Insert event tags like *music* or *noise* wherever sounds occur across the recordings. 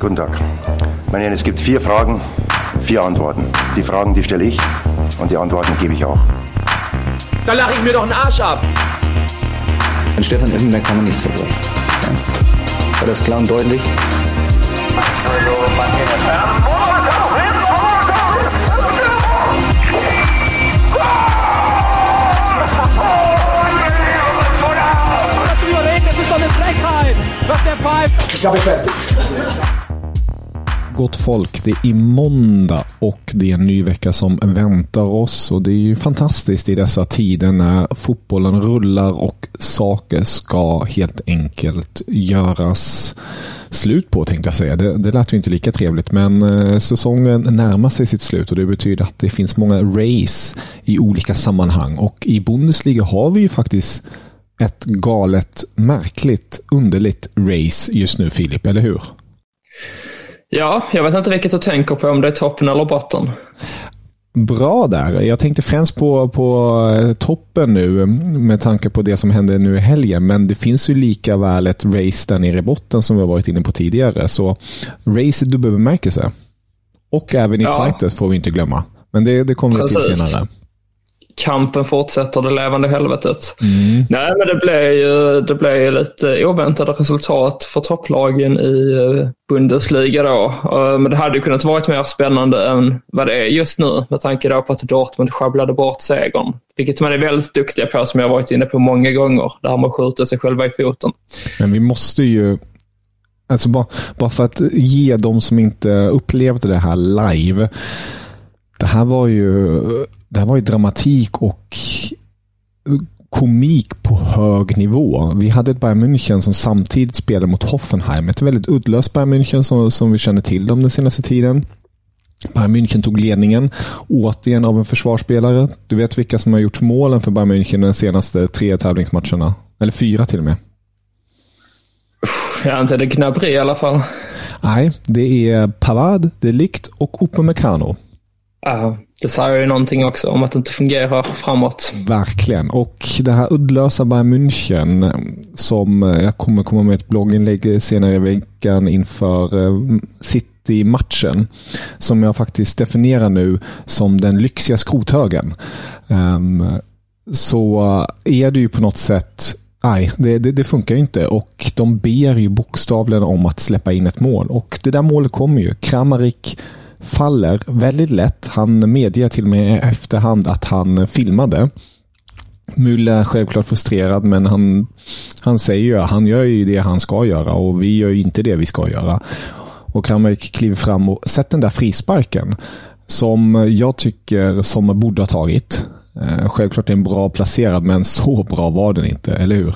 Guten Tag. Meine Herren, es gibt vier Fragen, vier Antworten. Die Fragen, die stelle ich und die Antworten gebe ich auch. Da lache ich mir doch einen Arsch ab. An Stefan Effenberg kann man nicht zerbrechen. Ja. War das klar und deutlich? Das ist doch eine Frechheit, was der pfeift. Ich habe fertig. Gott folk, det är måndag och det är en ny vecka som väntar oss. Och Det är ju fantastiskt i dessa tider när fotbollen rullar och saker ska helt enkelt göras slut på tänkte jag säga. Det, det lät ju inte lika trevligt men eh, säsongen närmar sig sitt slut och det betyder att det finns många race i olika sammanhang. Och i Bundesliga har vi ju faktiskt ett galet, märkligt, underligt race just nu Filip, eller hur? Ja, jag vet inte vilket du tänker på, om det är toppen eller botten. Bra där. Jag tänkte främst på, på eh, toppen nu med tanke på det som hände nu i helgen. Men det finns ju lika väl ett race där nere i botten som vi har varit inne på tidigare. Så race i dubbel bemärkelse. Och även i Ja. Zweite får vi inte glömma. Men det, det kommer vi till senare. Kampen fortsätter, det levande helvetet. Nej, men det blev ju det blev ju lite oväntade resultat för topplagen i eh, Bundesliga då. Eh, Men det hade ju kunnat varit mer spännande än vad det är just nu med tanke då på att Dortmund sjabblade bort segern. Vilket man är väldigt duktiga på som jag har varit inne på många gånger. Där man skjuter sig själva i foten. Men vi måste ju Alltså bara, bara för att ge de som inte upplevde det här live. Det här var ju, det här var ju dramatik och komik på hög nivå. Vi hade ett Bayern München som samtidigt spelade mot Hoffenheim. Ett väldigt uddlöst Bayern München som, som vi känner till dem den senaste tiden. Bayern München tog ledningen, återigen av en försvarsspelare. Du vet vilka som har gjort målen för Bayern München de senaste tre tävlingsmatcherna? Eller fyra till och med. Jag antar det är Gnabry i alla fall. Nej, det är Pavard, De Ligt och Upamecano. Uh, ja, det säger ju någonting också om att det inte fungerar framåt. Verkligen. Och det här uddlösa Bayern München eh, som eh, jag kommer komma med ett blogginlägg senare i veckan inför eh, City-matchen. Som jag faktiskt definierar nu som den lyxiga skrothögen. Ehm, så är det ju på något sätt Nej, det, det, det funkar ju inte och de ber ju bokstavligen om att släppa in ett mål och det där målet kommer ju. Kramarik faller väldigt lätt. Han medger till och med i efterhand att han filmade. Müller är självklart frustrerad, men han, han säger ju han gör ju det han ska göra och vi gör ju inte det vi ska göra. Och Kramaric kliver fram och sätter den där frisparken som jag tycker som borde ha tagit. Eh, självklart är den bra placerad, men så bra var den inte, eller hur?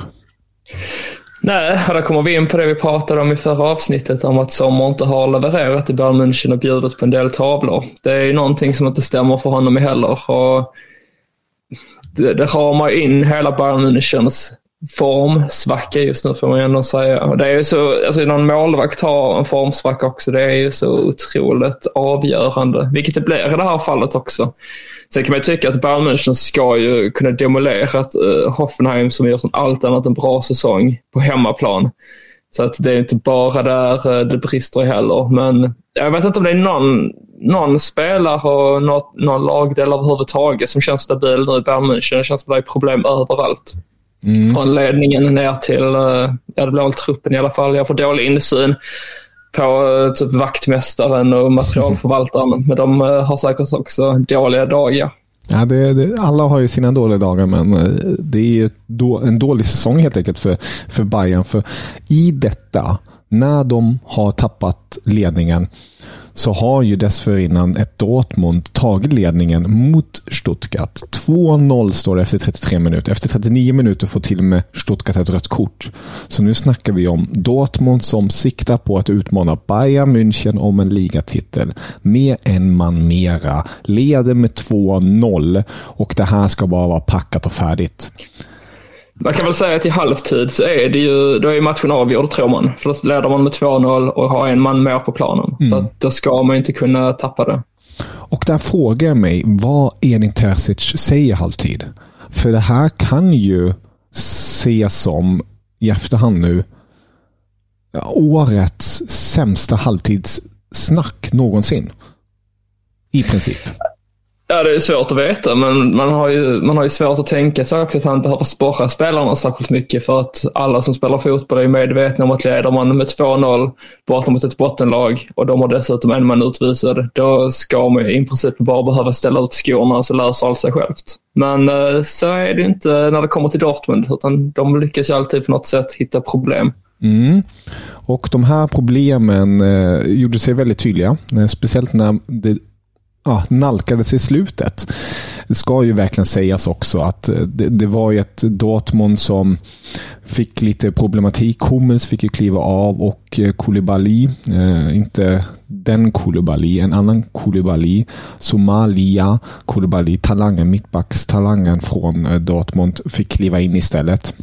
Nej, och där kommer vi in på det vi pratade om i förra avsnittet om att Sommer inte har levererat i Bayern München och bjudit på en del tavlor. Det är ju någonting som inte stämmer för honom heller. Och det, det ramar in hela Bayern Münchens formsvacka just nu får man ju ändå säga. Det är ju så, alltså någon målvakt har en formsvacka också. Det är ju så otroligt avgörande, vilket det blir i det här fallet också. Sen kan man ju tycka att Bayern München ska ju kunna demolera eh, Hoffenheim som gjort en allt annat än bra säsong på hemmaplan. Så att det är inte bara där eh, det brister heller. Men jag vet inte om det är någon, någon spelare och något, någon lagdel överhuvudtaget som känns stabil nu i Bayern München. Det känns som att det är problem överallt. Från ledningen ner till, eh, ja det blir väl truppen i alla fall. Jag får dålig insyn på eh, typ vaktmästaren och materialförvaltaren. *laughs* Men de eh, har säkert också dåliga dagar. Ja, det, det, alla har ju sina dåliga dagar, men eh, det är då, en dålig säsong helt enkelt för, för Bayern. För i detta, när de har tappat ledningen, så har ju dessförinnan ett Dortmund tagit ledningen mot Stuttgart. 2-0 står det efter 33 minuter. Efter 39 minuter får till och med Stuttgart ett rött kort. Så nu snackar vi om Dortmund som siktar på att utmana Bayern München om en ligatitel. Med en man mera. Leder med 2-0 och det här ska bara vara packat och färdigt. Man kan väl säga att i halvtid så är det ju, då är matchen avgjord tror man. För då leder man med 2-0 och har en man mer på planen. Mm. Så då ska man inte kunna tappa det. Och där frågar jag mig vad Edin Terzic säger i halvtid. För det här kan ju ses som, i efterhand nu, årets sämsta halvtidssnack någonsin. I princip. Ja, det är svårt att veta, men man har ju, man har ju svårt att tänka sig också att han behöver sporra spelarna särskilt mycket för att alla som spelar fotboll är medvetna om att leder man med 2-0 borta mot ett bottenlag och de har dessutom en man utvisad, då ska man ju i princip bara behöva ställa ut skorna så löser allt sig självt. Men eh, så är det inte när det kommer till Dortmund, utan de lyckas ju alltid på något sätt hitta problem. Mm. Och de här problemen eh, gjorde sig väldigt tydliga, eh, speciellt när det ja, nalkades i slutet. Det ska ju verkligen sägas också att eh, det, det var ju ett Dortmund som fick lite problematik. Hummels fick ju kliva av och eh, Koulibaly, eh, inte den Koulibaly, en annan Koulibaly, Somalia Koulibaly, talangen, mittbackstalangen från eh, Dortmund, fick kliva in istället.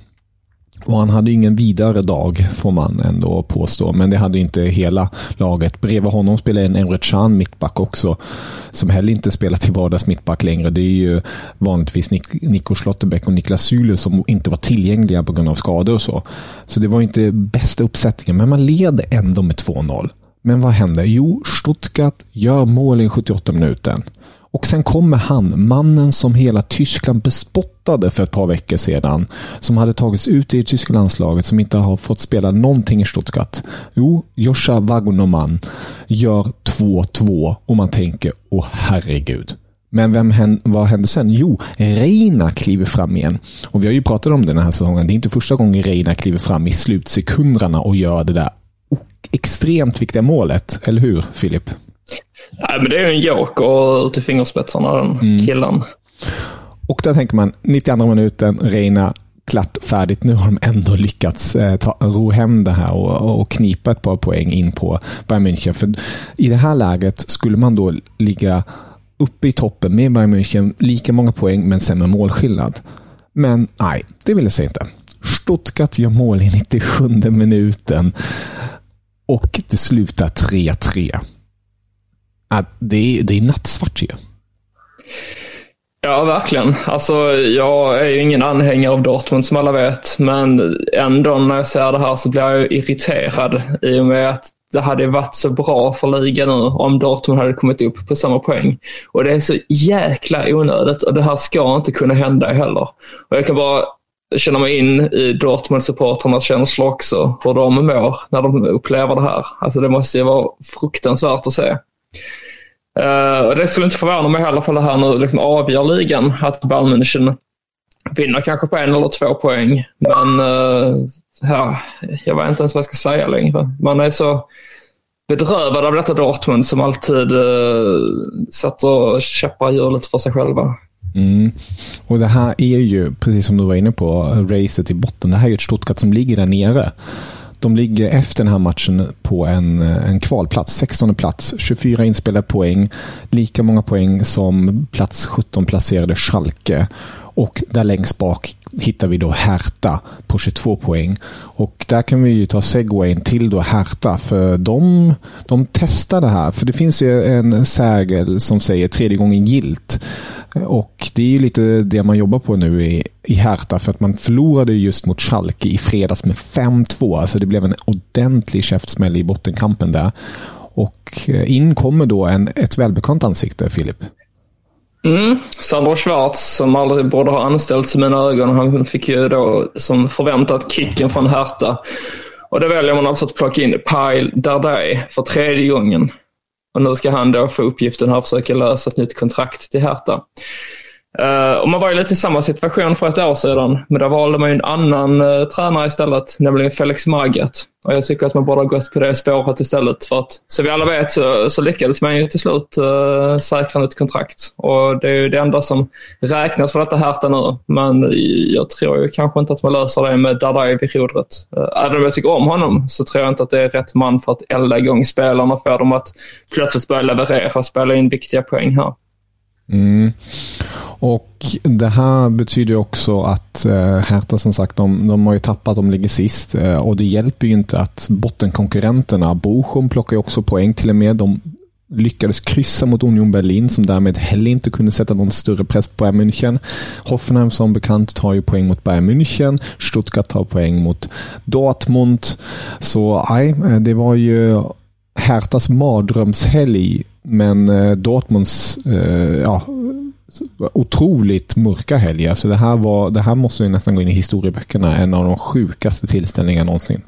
Och han hade ingen vidare dag, får man ändå påstå. Men det hade inte hela laget. Bredvid honom spelade en Emre Can mittback också. Som heller inte spelar till vardags mittback längre. Det är ju vanligtvis Nik Nico Schlotterbeck och Niklas Sulu som inte var tillgängliga på grund av skador och så. Så det var inte bästa uppsättningen. Men man leder ändå med 2-0. Men vad händer? Jo, Stuttgart gör mål i 78 minuten. Och sen kommer han, mannen som hela Tyskland bespottade för ett par veckor sedan. Som hade tagits ut i det tyska landslaget, som inte har fått spela någonting i Stuttgart. Jo, Joscha Wagnermann gör 2-2 och man tänker, åh herregud. Men vem, vad händer sen? Jo, Reina kliver fram igen. Och vi har ju pratat om det den här säsongen. Det är inte första gången Reina kliver fram i slutsekunderna och gör det där extremt viktiga målet. Eller hur, Filip? Nej, men det är ju en joker ut i fingerspetsarna, den mm. killen. Och där tänker man, 92 minuten, Reina, klart färdigt. Nu har de ändå lyckats eh, ta, ro hem det här och, och knipa ett par poäng in på Bayern München. För I det här läget skulle man då ligga uppe i toppen med Bayern München, lika många poäng men sämre målskillnad. Men nej, det vill jag säga inte. Stuttgart gör mål i 97 minuten och det slutar 3-3 att det, är, det är nattsvart ju. Ja, verkligen. Alltså, jag är ju ingen anhängare av Dortmund som alla vet, men ändå när jag ser det här så blir jag irriterad i och med att det hade varit så bra för ligan nu om Dortmund hade kommit upp på samma poäng. Och det är så jäkla onödigt och det här ska inte kunna hända heller. Och jag kan bara känna mig in i Dortmund-supportrarnas känslor också, hur de mår när de upplever det här. Alltså det måste ju vara fruktansvärt att se. Uh, det skulle inte förvåna mig i alla fall det här nu liksom avgör ligan. Att Bayern München vinner kanske på en eller två poäng. Men uh, ja, jag vet inte ens vad jag ska säga längre. Man är så bedrövad av detta Dortmund som alltid eh, uh, sätter käppar i hjulet för sig själva. Mm. Och det här är ju, precis som du var inne på, racet i botten. Det här är ju ett Stuttgart som ligger där nere. De ligger efter den här matchen på en, en kvalplats, 16 plats, 24 inspelade poäng, lika många poäng som plats 17 placerade Schalke. Och där längst bak hittar vi då Hertha på 22 poäng. Och där kan vi ju ta segwayn till då Hertha, för de, de testar det här. För det finns ju en sägel som säger tredje gången gilt. Och det är ju lite det man jobbar på nu i, i Hertha, för att man förlorade just mot Schalke i fredags med 5-2. Alltså det blev en ordentlig käftsmäll i bottenkampen där. Och eh, in kommer då en, ett välbekant ansikte, Filip. Mm. Sandro Schwarz, som aldrig borde ha anställts i mina ögon, han fick ju då som förväntat kicken från Hertha. Och då väljer man alltså att plocka in Pile Dardai för tredje gången. Och nu ska han då få uppgiften att försöka lösa ett nytt kontrakt till Hertha. Uh, och man var ju lite i samma situation för ett år sedan, men då valde man ju en annan uh, tränare istället, nämligen Felix Magath. Och jag tycker att man borde ha gått på det spåret istället, för att som vi alla vet så, så lyckades man ju till slut uh, säkra ett kontrakt. Och det är ju det enda som räknas för detta Hertha nu, men jag tror ju kanske inte att man löser det med Dardai vid rodret. Uh, även om jag tycker om honom så tror jag inte att det är rätt man för att elda igång spelarna och få dem att plötsligt börja leverera och spela in viktiga poäng här. Mm. Och Det här betyder också att eh, Hertha som sagt, de, de har ju tappat, de ligger sist. Eh, och det hjälper ju inte att bottenkonkurrenterna, Bochum plockar ju också poäng till och med. De lyckades kryssa mot Union Berlin som därmed heller inte kunde sätta någon större press på Bayern München. Hoffenheim som bekant tar ju poäng mot Bayern München. Stuttgart tar poäng mot Dortmund. Så nej, eh, det var ju Hertas mardrömshelg, men eh, Dortmunds eh, ja, otroligt mörka helg. Alltså det, här var, det här måste ju nästan gå in i historieböckerna. En av de sjukaste tillställningarna någonsin.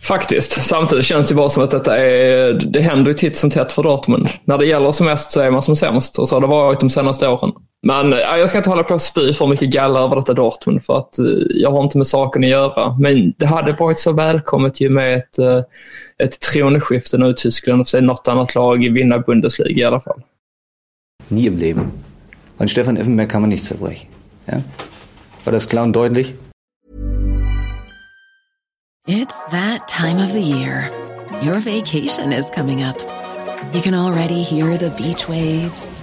Faktiskt. Samtidigt känns det bara som att detta är, det händer titt som tätt för Dortmund. När det gäller som mest så är man som sämst och så har det varit de senaste åren. Men ja, jag ska inte hålla på och spy för mycket galla över detta Dortmund för att jag har inte med saken att göra. Men det hade varit så välkommet ju med ett, ett tronskifte nu i Tyskland och se något annat lag vinna Bundesliga i alla fall. Nie im Leben. An Stefan Effenberg kann man nicht zerbrechen. Ja? War das klar und deutlich? It's that time of the year. Your vacation is coming up. You can already hear the beach waves,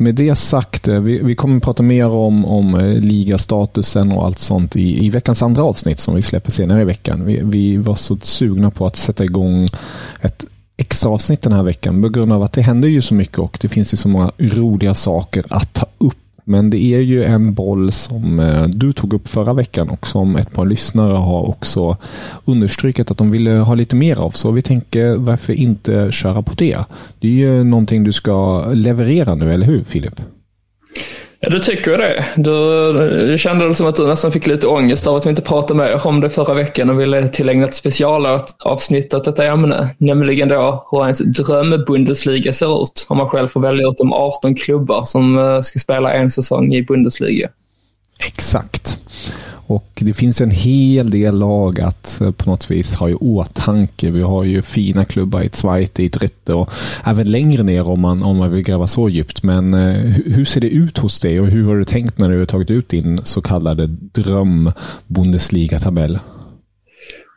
Med det sagt, eh, vi, vi kommer att prata mer om, om eh, ligastatusen och allt sånt i, i veckans andra avsnitt som vi släpper senare i veckan. Vi, vi var så sugna på att sätta igång ett extra avsnitt den här veckan på grund av att det händer ju så mycket och det finns ju så många roliga saker att ta upp. Men det är ju en boll som eh, du tog upp förra veckan och som ett par lyssnare har också understrukit att de ville ha lite mer av. Så vi tänker varför inte köra på det? Det är ju någonting du ska leverera nu, eller hur Filip? Ja, du tycker det. Du, det kändes som att du nästan fick lite ångest av att vi inte pratade mer om det förra veckan och ville tillägna ett specialavsnitt åt detta ämne. Nämligen då hur ens drömbundesliga ser ut. Om man själv får välja ut de 18 klubbar som eh, ska spela en säsong i Bundesliga. Exakt. Och det finns en hel del lag att eh, på något vis ha i åtanke. Vi har ju fina klubbar i Zweite, i Dritte och även längre ner om man, om man vill gräva så djupt. Men eh, hur ser det ut hos dig och hur har du tänkt när du har tagit ut din så kallade dröm-Bundesliga-tabell?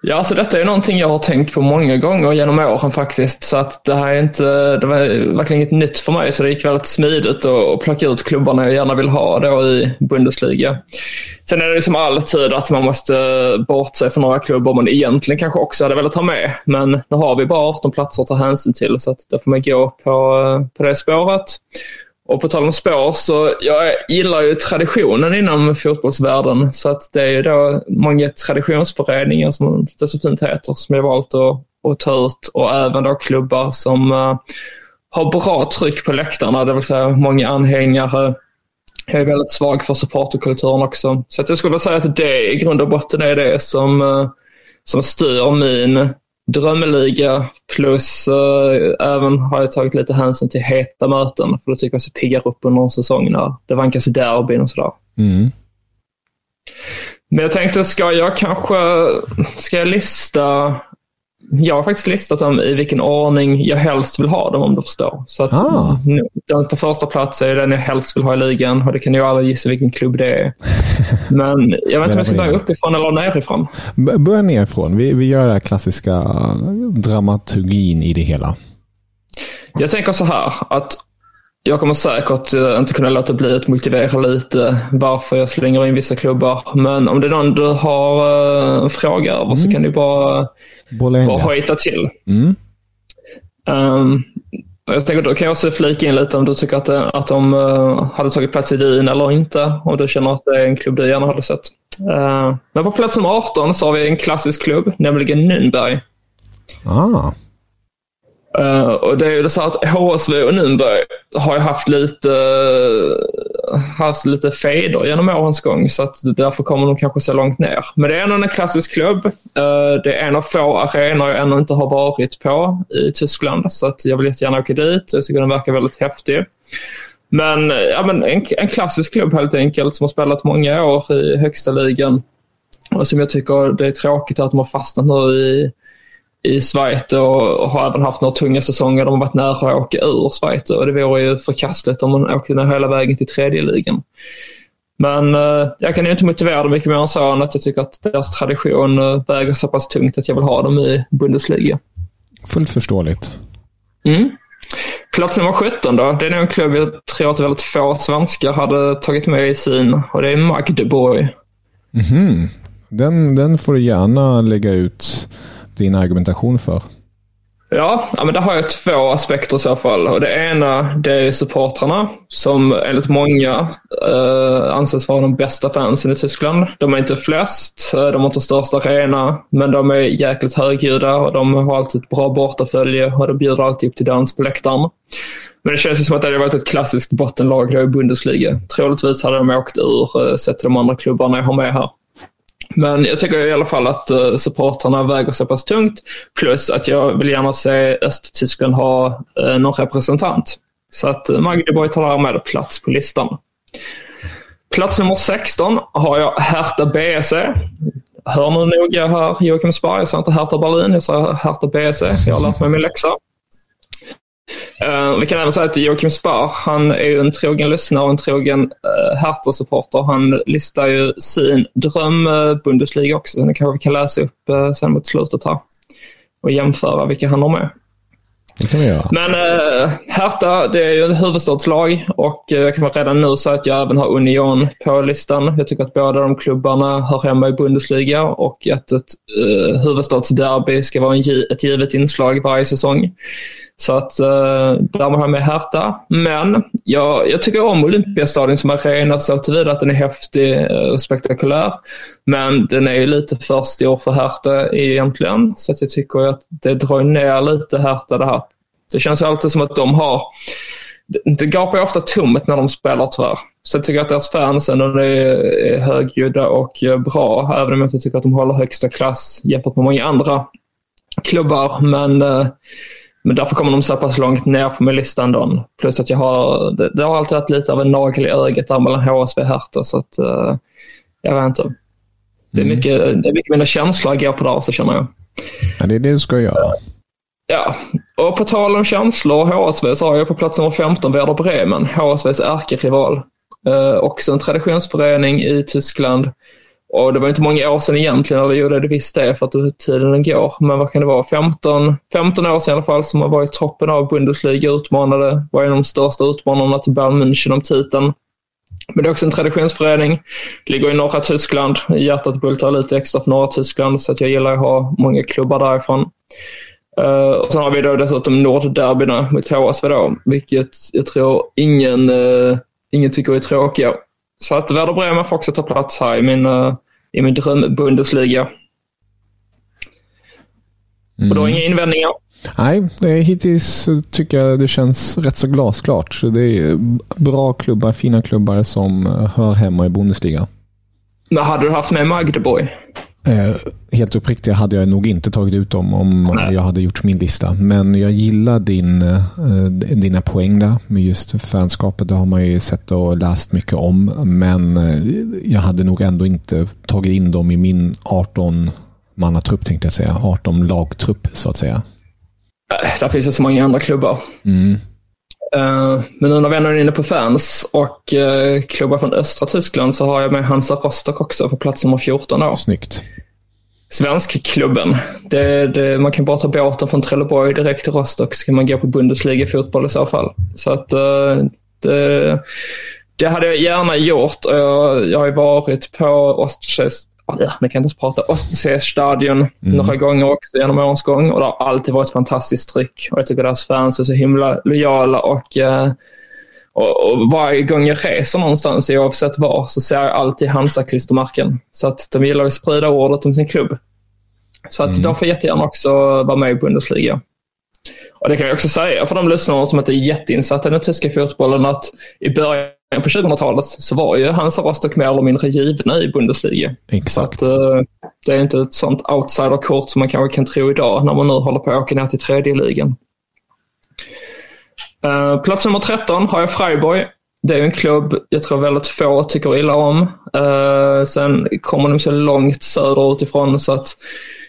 Ja, alltså detta är någonting jag har tänkt på många gånger genom åren faktiskt. Så att det här är inte, det var verkligen inget nytt för mig. Så det gick väldigt smidigt att plocka ut klubbarna jag gärna vill ha då i Bundesliga. Sen är det ju som alltid att man måste bortse från några klubbar man egentligen kanske också hade velat ha med. Men nu har vi bara 18 platser att ta hänsyn till så att då får man gå på, på det spåret. Och på tal om spår så jag gillar ju traditionen inom fotbollsvärlden. Så att det är ju då många traditionsföreningar som det så fint heter som jag valt att, att ta ut och även då klubbar som uh, har bra tryck på läktarna, det vill säga många anhängare. Jag är väldigt svag för supporterkulturen också. Så att jag skulle säga att det i grund och botten är det som, uh, som styr min drömliga plus äh, även har jag tagit lite hänsyn till heta möten för det tycker jag så piggar upp under en säsong när det vankas derbyn och sådär. Mm. Men jag tänkte, ska jag kanske ska jag lista jag har faktiskt listat dem i vilken ordning jag helst vill ha dem om du förstår. Så att Ah. den på första plats är den jag helst vill ha i ligan och det kan ju alla gissa vilken klubb det är. *laughs* Men jag vet inte om jag ska börja uppifrån eller nerifrån. Börja nerifrån. Vi, vi gör den klassiska dramaturgin i det hela. Jag tänker så här att jag kommer säkert eh, inte kunna låta bli att motivera lite varför jag slänger in vissa klubbar. Men om det är någon du har eh, en fråga över så kan du bara, in bara hojta till. Mm. Um, jag tänker då kan jag också flika in lite om du tycker att, det, att de eh, hade tagit plats i din eller inte. Om du känner att det är en klubb du gärna hade sett. Eh, men på plats nummer 18 så har vi en klassisk klubb, nämligen Nürnberg. Ah. Uh, och det är ju så att HSV och Nürnberg har ju haft lite, haft lite fejder genom årens gång så att därför kommer de kanske så långt ner. Men det är ändå en klassisk klubb. Uh, det är en av få arenor jag ännu inte har varit på i Tyskland så att jag vill jättegärna åka dit. Jag tycker den verkar väldigt häftig. Men, ja, men en, en klassisk klubb helt enkelt som har spelat många år i högsta ligan. Och som jag tycker det är tråkigt att de har fastnat nu i i Schweiz och, har även haft några tunga säsonger. De har varit nära att åka ur Schweiz och det vore ju förkastligt om man åkte ner hela vägen till tredje ligan. Men eh, jag kan ju inte motivera det mycket mer än så än att jag tycker att deras tradition eh, väger så pass tungt att jag vill ha dem i Bundesliga. Fullt förståeligt. Mm. Plats nummer 17 då. Det är nog en klubb jag tror att väldigt få svenskar hade tagit med i sin och det är Magdeburg. Mhm. Den, den får du gärna lägga ut din argumentation för. Ja, men där har jag två aspekter i så fall. Och det ena det är supportrarna som enligt många eh, anses vara de bästa fansen i Tyskland. De är inte flest, eh, de har inte största arena, men de är jäkligt högljudda och de har alltid ett bra bortafölje och de bjuder alltid upp till dans på läktaren. Men det känns ju som att det hade varit ett klassiskt bottenlag då i Bundesliga. Troligtvis hade de åkt ur eh, sett till de andra klubbarna jag har med här. Men jag tycker i alla fall att uh, supportrarna väger så pass tungt. Plus att jag vill gärna se Östtyskland ha uh, någon representant. Så att uh, tar därmed plats på listan. Plats nummer 16 har jag Hertha B.S.E. Hör nu noga här Joakim Sparre, jag sa inte Hertha Berlin, jag sa Hertha B.S.E. Jag har lärt mig min läxa. Uh, vi kan även säga att Joakim Spar, han är ju en trogen lyssnare och en trogen uh, Hertha-supporter. Han listar ju sin dröm-Bundesliga också. Den kanske vi kan läsa upp uh, sen mot slutet här och jämföra vilka han har med. Det kan vi göra. Men uh, Hertha, det är ju ett huvudstadslag och uh, jag kan redan nu säga att jag även har Union på listan. Jag tycker att båda de klubbarna hör hemma i Bundesliga och att ett uh, huvudstadsderby ska vara en, ett givet inslag varje säsong. Så att eh, där har med Hertha. Men jag, jag tycker om Olympiastadion som arena så tillvida att den är häftig eh, och spektakulär. Men den är ju lite för stor för Hertha egentligen. Så att jag tycker att det drar ner lite Hertha det här. Det känns alltid som att de har det- gapar ju ofta tomt när de spelar tyvärr. Så jag tycker att deras fans ändå är, högljudda och eh, bra. Även om jag inte tycker att de håller högsta klass jämfört med många andra klubbar. Men, eh, men därför kommer de så pass långt ner på min listan då. Plus att jag har, det, det har alltid varit lite av en nagel i ögat där mellan HSV och Hertha. Så att, eh, jag vet inte. Det är mycket, det är mycket mina känslor går på där så känner jag. Ja, det är det du ska göra. Ja, och på tal om känslor och HSV så har jag på plats nummer 15 Werder Bremen, HSVs ärkerival. Eh, också en traditionsförening i Tyskland. Och det var inte många år sedan egentligen, eller jo det är det visst det för att tiden går. Men vad kan det vara, 15, 15 år sedan i alla fall som man var i toppen av Bundesliga utmanade, var en av de största utmanarna till Bayern München om titeln. Men det är också en traditionsförening. Ligger i norra Tyskland. Hjärtat bultar lite extra för norra Tyskland så att jag gillar att ha många klubbar därifrån. Uh, och sen har vi då dessutom Nordderbyna mot HSV då, vilket jag tror ingen, uh, ingen tycker är tråkiga. Så att Werder Bremen får också ta plats här i min, uh, i min dröm-Bundesliga. Och då inga invändningar. Nej, det är, hittills tycker jag det känns rätt så glasklart. Så det är bra klubbar, fina klubbar som eh, hör hemma i Bundesliga. Men hade du haft med Magdeburg? Eh, helt uppriktigt hade jag nog inte tagit ut dem om jag hade gjort min lista. Men jag gillar din, eh, dina poäng där med just fanskapet. Det har man ju sett och läst mycket om. Men eh, jag hade nog ändå inte tagit in dem i min 18 mannatrupp tänkte jag säga. 18 lagtrupp så att säga. Äh, där finns det så många andra klubbar. Mm. Uh, men nu när vi ändå är inne på fans och uh, klubbar från östra Tyskland så har jag med Hansa Rostock också på plats nummer 14 då. Snyggt. Svenskklubben. Det, det, man kan bara ta båten från Trelleborg direkt till Rostock så kan man gå på Bundesliga-fotboll i så fall. Så att uh, det, det, hade jag gärna gjort. Jag, jag har ju varit på Ostses ja, nu kan inte ens prata, Ostseestadion mm. några gånger också genom årens gång och det har alltid varit ett fantastiskt tryck. Och jag tycker deras fans är så himla lojala och, eh, och, och varje gång jag reser någonstans, oavsett var, så ser jag alltid Hansa-klistermärken. Så att de gillar att sprida ordet om sin klubb. Så att mm. de får jättegärna också vara med i Bundesliga. Och det kan jag också säga för de lyssnare som inte är jätteinsatta i den tyska fotbollen att i början på 2000-talet så var ju Hansa Rostock mer eller mindre givna i Bundesliga. Exakt. Att, uh, det är inte ett sånt outsiderkort som man kanske kan tro idag när man nu håller på att åka ner till tredje ligan. Uh, plats nummer 13 har jag Freiburg. Det är en klubb jag tror väldigt få tycker illa om. Uh, sen kommer de så långt söderut ifrån så att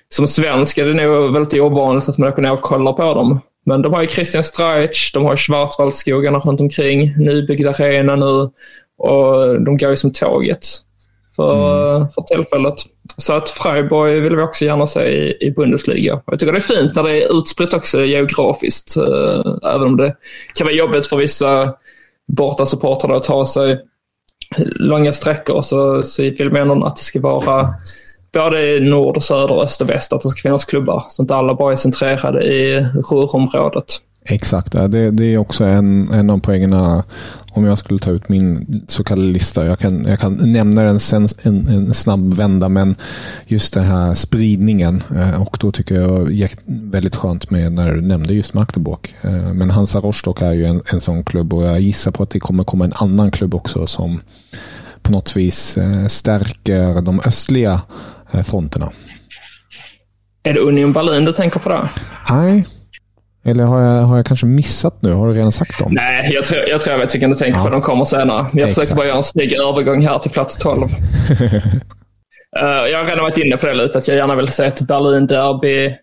som svensk är det nog väldigt ovanligt att man åker ner och kollar på dem. Men de har ju Christian Streich, de har Schwarzwaldskogarna runt omkring, nybyggd arena nu och de går ju som tåget för, mm. för tillfället. Så att Freiburg vill vi också gärna se i, i Bundesliga. Jag tycker det är fint när det är utspritt också geografiskt, äh, även om det kan vara jobbigt för vissa borta supportrar att ta sig långa sträckor så, så vill man ändå att det ska vara både nord och söder, öst och väst, att det ska finnas klubbar. Så att inte alla bara är centrerade i Ruhrområdet. Exakt, det, det är också en, en av poängerna om jag skulle ta ut min så kallade lista. Jag kan, jag kan nämna den sen en, en snabb vända, men just den här spridningen. Eh, och då tycker jag det väldigt skönt med när du nämnde just Magdeburg. Eh, men Hansa Rostock är ju en, en sån klubb och jag gissar på att det kommer komma en annan klubb också som på något vis eh, stärker de östliga fronterna. Är det Union Berlin du tänker på då? Nej. Eller har jag, har jag kanske missat nu? Har du redan sagt dem? Nej, jag tror jag, tror jag vet vilken du tänker ja. på. De kommer senare. Jag Exakt. försökte bara göra en snygg övergång här till plats 12. uh, *laughs* eh, jag har redan varit inne på det lite, att jag gärna vill se ett Berlin-derby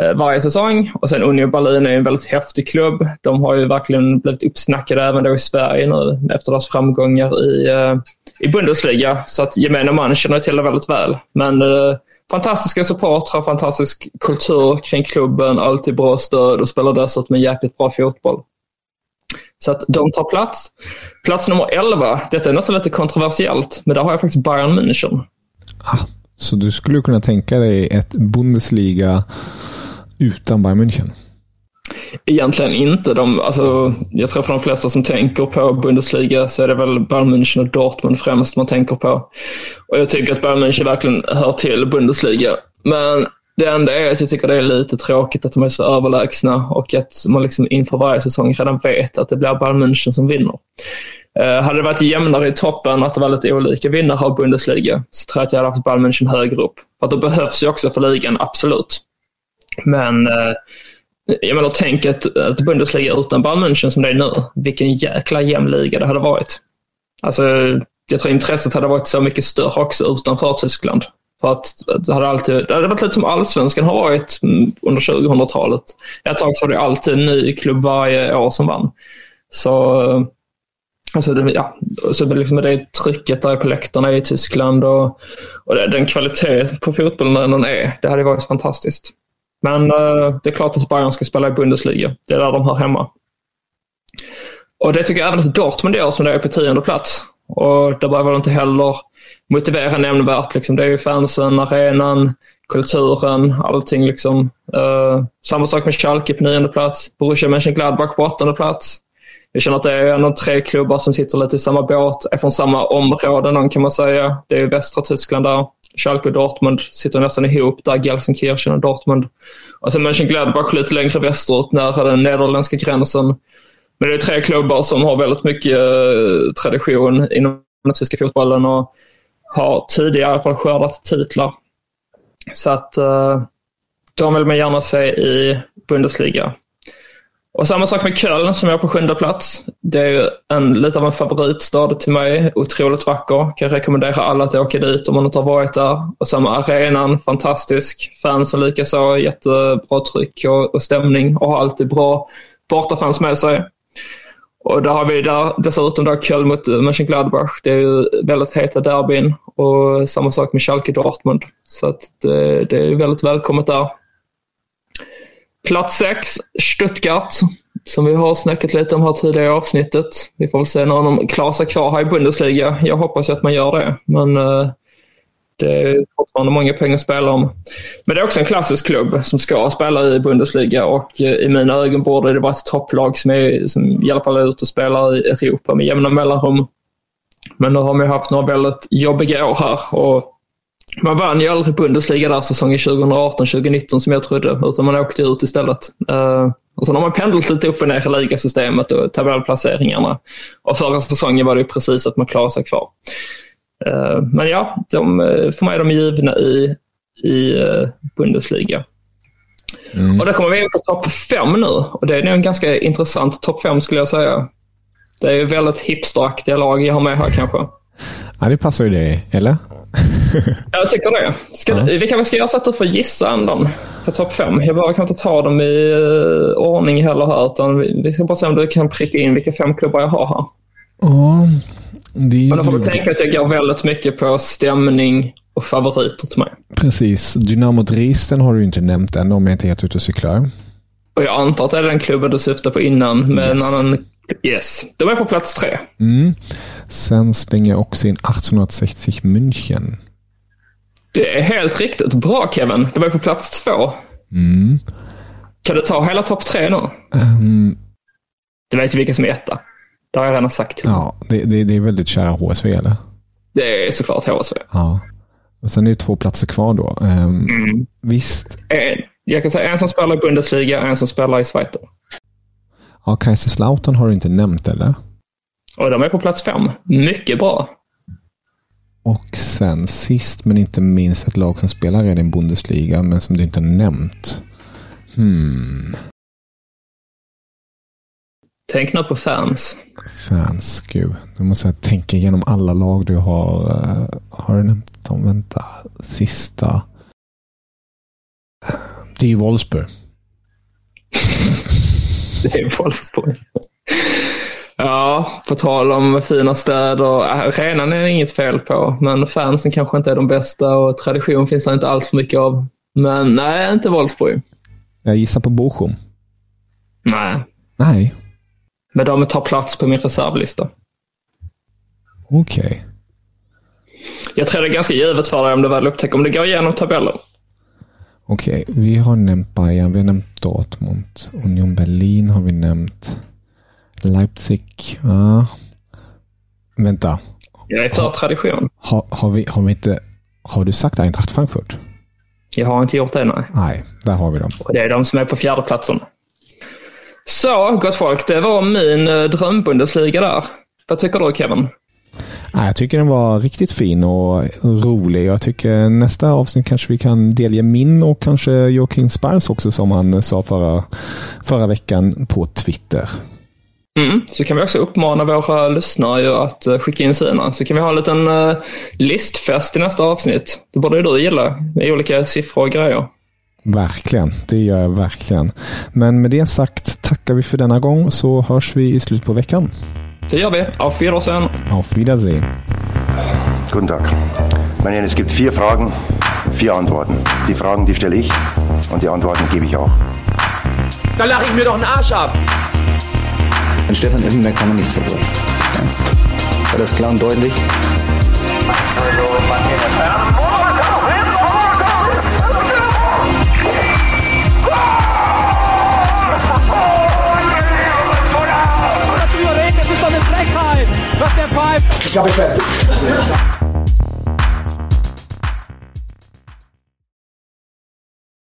Eh, varje säsong. Och sen Union Berlin är en väldigt häftig klubb. De har ju verkligen blivit uppsnackade även då i Sverige nu efter deras framgångar i eh, i Bundesliga. Så att gemene man känner till det väldigt väl. Men eh, fantastiska supportrar, fantastisk kultur kring klubben, alltid bra stöd och spelar dessutom en jäkligt bra fotboll. Så att de tar plats. Plats nummer 11, detta är nästan lite kontroversiellt, men där har jag faktiskt Bayern München. Ah, så du skulle kunna tänka dig ett Bundesliga utan Bayern München? Egentligen inte. De, alltså, jag tror för de flesta som tänker på Bundesliga så är det väl Bayern München och Dortmund främst man tänker på. Och jag tycker att Bayern München verkligen hör till Bundesliga. Men det enda är att jag tycker det är lite tråkigt att de är så överlägsna och att man liksom inför varje säsong redan vet att det blir Bayern München som vinner. Eh, hade det varit jämnare i toppen, att det var lite olika vinnare av Bundesliga, så tror jag att jag hade haft Bayern München högre upp. För att då behövs ju också för ligan, absolut. Men eh, jag menar, tänk ett, ett Bundesliga utan Bayern München som det är nu. Vilken jäkla jämn liga det hade varit. Alltså, jag tror intresset hade varit så mycket större också utanför Tyskland. För att det hade alltid, det hade varit lite som allsvenskan har varit mm, under 2000-talet. Ett tag så var det alltid en ny klubb varje år som vann. Så, alltså det, ja, så liksom med det trycket där på läktarna i Tyskland och, och den kvalitet på fotbollen den är, det hade varit fantastiskt. Men eh, det är klart att Bayern ska spela i Bundesliga. Det är där de hör hemma. Och det tycker jag även att Dortmund gör som det är på tionde plats. Och det behöver inte heller motivera nämnvärt. Liksom. Det är ju fansen, arenan, kulturen, allting. Liksom. Uh, samma sak med Schalke på nionde plats. Borussia Mönchengladbach på åttonde plats. Jag känner att det är en av tre klubbar som sitter lite i samma båt, är från samma område någon kan man säga. Det är västra Tyskland där. Schalke och Dortmund sitter nästan ihop där, Gelsenkirchen och Dortmund. Och sen Mönchengladbach lite längre västerut, nära den nederländska gränsen. Men det är tre klubbar som har väldigt mycket eh, tradition inom den tyska fotbollen och har tidigare i alla fall skördat titlar. Så att de vill man gärna se i Bundesliga. Och samma sak med Köln som är på sjunde plats. Det är ju en, lite av en favoritstad till mig. Otroligt vacker. Kan rekommendera alla att åka dit om man inte har varit där. Och samma arenan, fantastisk. Fansen likaså, jättebra tryck och, och stämning och har alltid bra bortafans med sig. Och där har vi där, dessutom då Köln mot Mönchengladbach. Det är ju väldigt heta derbyn och samma sak med Schalke Dortmund. Så att det, det är väldigt välkommet där. Plats 6, Stuttgart, som vi har snackat lite om här tidigare i avsnittet. Vi får väl se när de klarar sig kvar här i Bundesliga. Jag hoppas att man gör det, men eh, det är fortfarande många pengar att spela om. Men det är också en klassisk klubb som ska spela i Bundesliga och eh, i mina ögon borde det vara ett topplag som, är, som i alla fall är ute och spelar i Europa med jämna mellanrum. Men nu har man haft några väldigt jobbiga år här och man vann ju aldrig Bundesliga där säsongen 2018-2019 som jag trodde, utan man åkte ut istället. Uh, och sen har man pendlat lite upp och ner i ligasystemet och tabellplaceringarna. Och förra säsongen var det precis att man klarade sig kvar. Uh, men ja, de, för mig är de givna i, i uh, Bundesliga. Mm. Och då kommer vi in på topp fem nu och det är nog en ganska intressant topp fem skulle jag säga. Det är ju väldigt hipsteraktiga lag jag har med här kanske. Ja, det passar ju dig, eller? Jag tycker det. Ska, ja. Vi kanske ska göra så att du får gissa ändå på topp fem. Jag behöver kanske inte ta dem i uh, ordning heller här, utan vi, ska bara se om du kan pricka in vilka fem klubbar jag har här. Ja, det är Men då får du tänka att jag går väldigt mycket på stämning och favoriter till mig. Precis. Dynamo Dresden har du inte nämnt än om jag inte är helt ute och cyklar. Och jag antar att det är den klubben du syftar på innan med yes. en annan Yes, de är på plats tre. Mm. Sen slänger jag också in 1860 München. Det är helt riktigt. Bra Kevin. De är på plats två. Mm. Kan du ta hela topp tre nu? Um, du vet ju vilka som är etta. Det har jag redan sagt Ja, det, det, det är väldigt kära HSV eller? Det är såklart HSV. Ja. Och sen är det två platser kvar då. Um, mm. Visst. En, jag kan säga en som spelar i Bundesliga, en som spelar i Schweiz. Ja, Kaiserslautern har du inte nämnt eller? Och de är på plats fem. Mycket bra. Och sen sist men inte minst ett lag som spelar redan i Bundesliga men som du inte har nämnt. Hmm. Tänk nu på fans. Fans, gud. Nu måste jag tänka igenom alla lag du har. Uh, har du nämnt dem? Vänta. Sista. Det är ju Wolfsburg. Det är Wolfsburg. Ja, på tal om fina städer. Arenan är det inget fel på, men fansen kanske inte är de bästa och tradition finns det inte alls för mycket av. Men nej, inte Wolfsburg. Jag gissar på Bochum. Nej. Nej. Men de tar plats på min reservlista. Okej. Okay. Jag tror det är ganska givet för dig om du väl upptäcker om du går igenom tabellen. Okej, okay, vi har nämnt Bayern, vi har nämnt Dortmund. Union Berlin har vi nämnt. Leipzig. Ja. Vänta. Jag är för har, tradition. Har, har, vi, har, vi inte, har du sagt Eintracht Frankfurt? Jag har inte gjort det, nej. Nej, där har vi dem. Och det är de som är på fjärde platsen. Så, gott folk. Det var min eh, drömbundesliga där. Vad tycker du, Kevin? Jag tycker den var riktigt fin och rolig. Jag tycker nästa avsnitt kanske vi kan delge min och kanske Joakim Spars också som han sa förra, förra veckan på Twitter. Mm, så kan vi också uppmana våra lyssnare att eh, skicka in sina. Så kan vi ha en liten uh, listfest i nästa avsnitt. Det borde du gilla, med olika siffror och grejer. Verkligen, det gör jag verkligen. Men med det sagt tackar vi för denna gång så hörs vi i slutet på veckan. Vi. Auf Wiedersehen. Auf Wiedersehen. Guten Tag. Meine Herren, es gibt vier Fragen, vier Antworten. Die Fragen, die stelle ich und die Antworten gebe ich auch. Da lache ich mir doch einen Arsch ab. An Stefan Effenberg kann man nicht zerbrechen. Ja. War das klar und deutlich? Was Drop that five. Drop it.